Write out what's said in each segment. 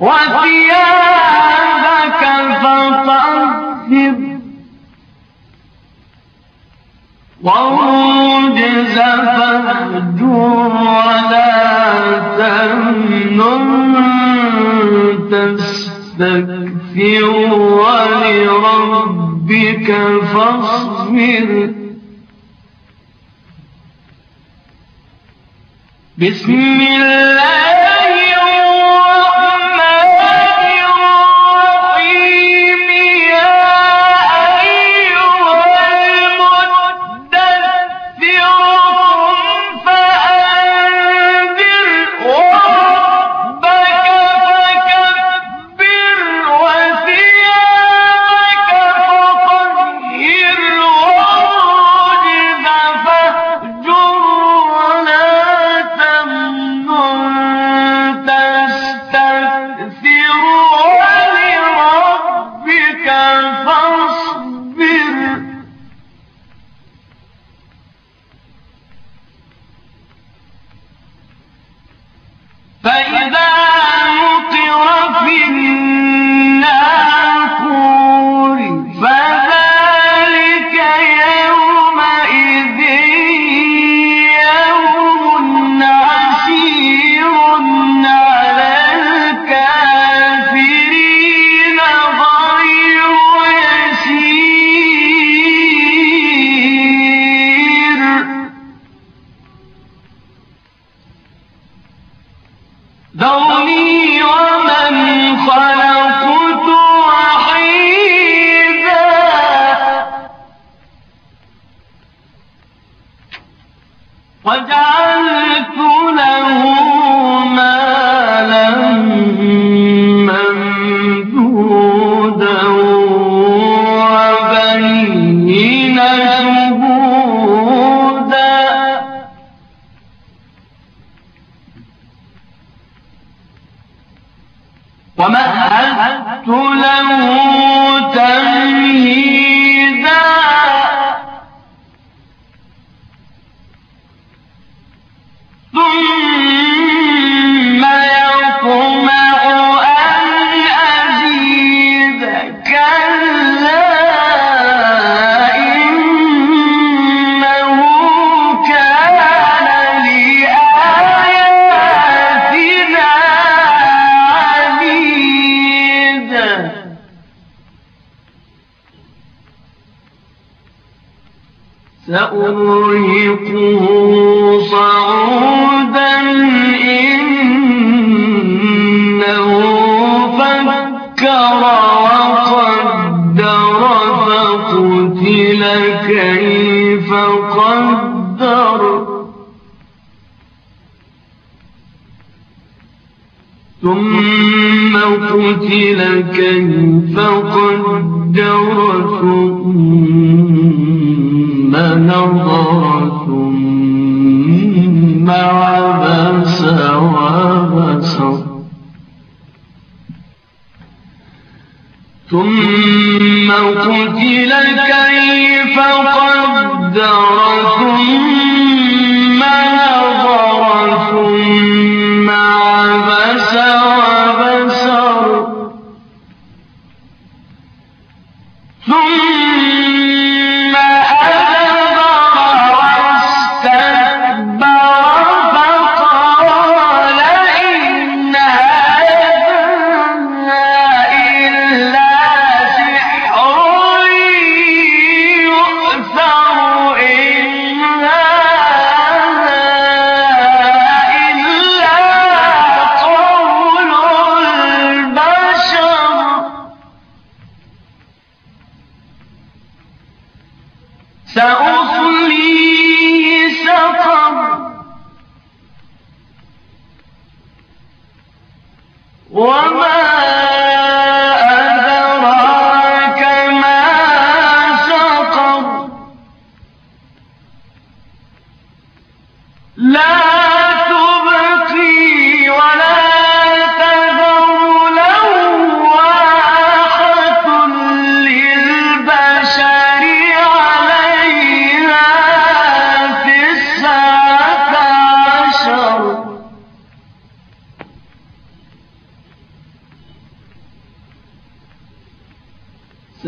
وثيابك فطهر. والرجز فاهجر ولا تمنن. تستكثر ولربك فاصبر. بسم الله ثم قتل كيف قدر ثم نظر ثم عبس وبسر ثم قتل كيف قدر ثم وما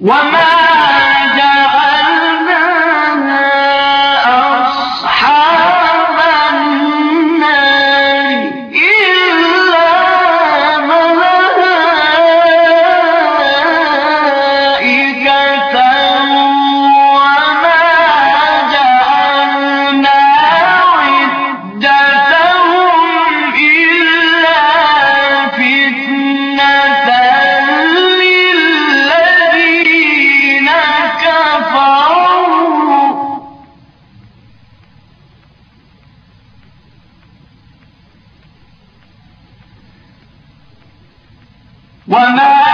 وما One night.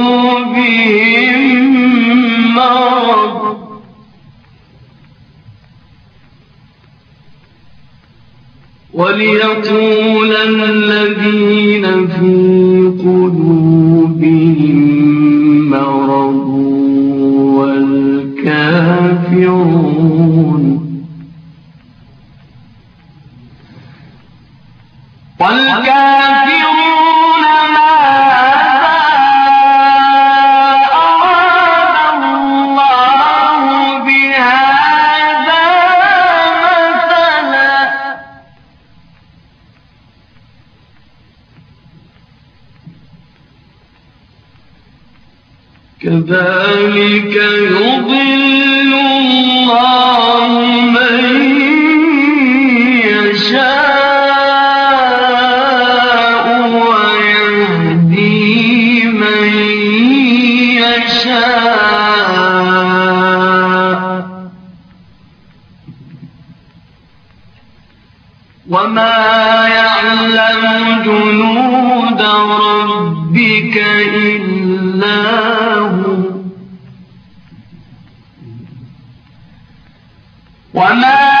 وليقول الذين في إلا وما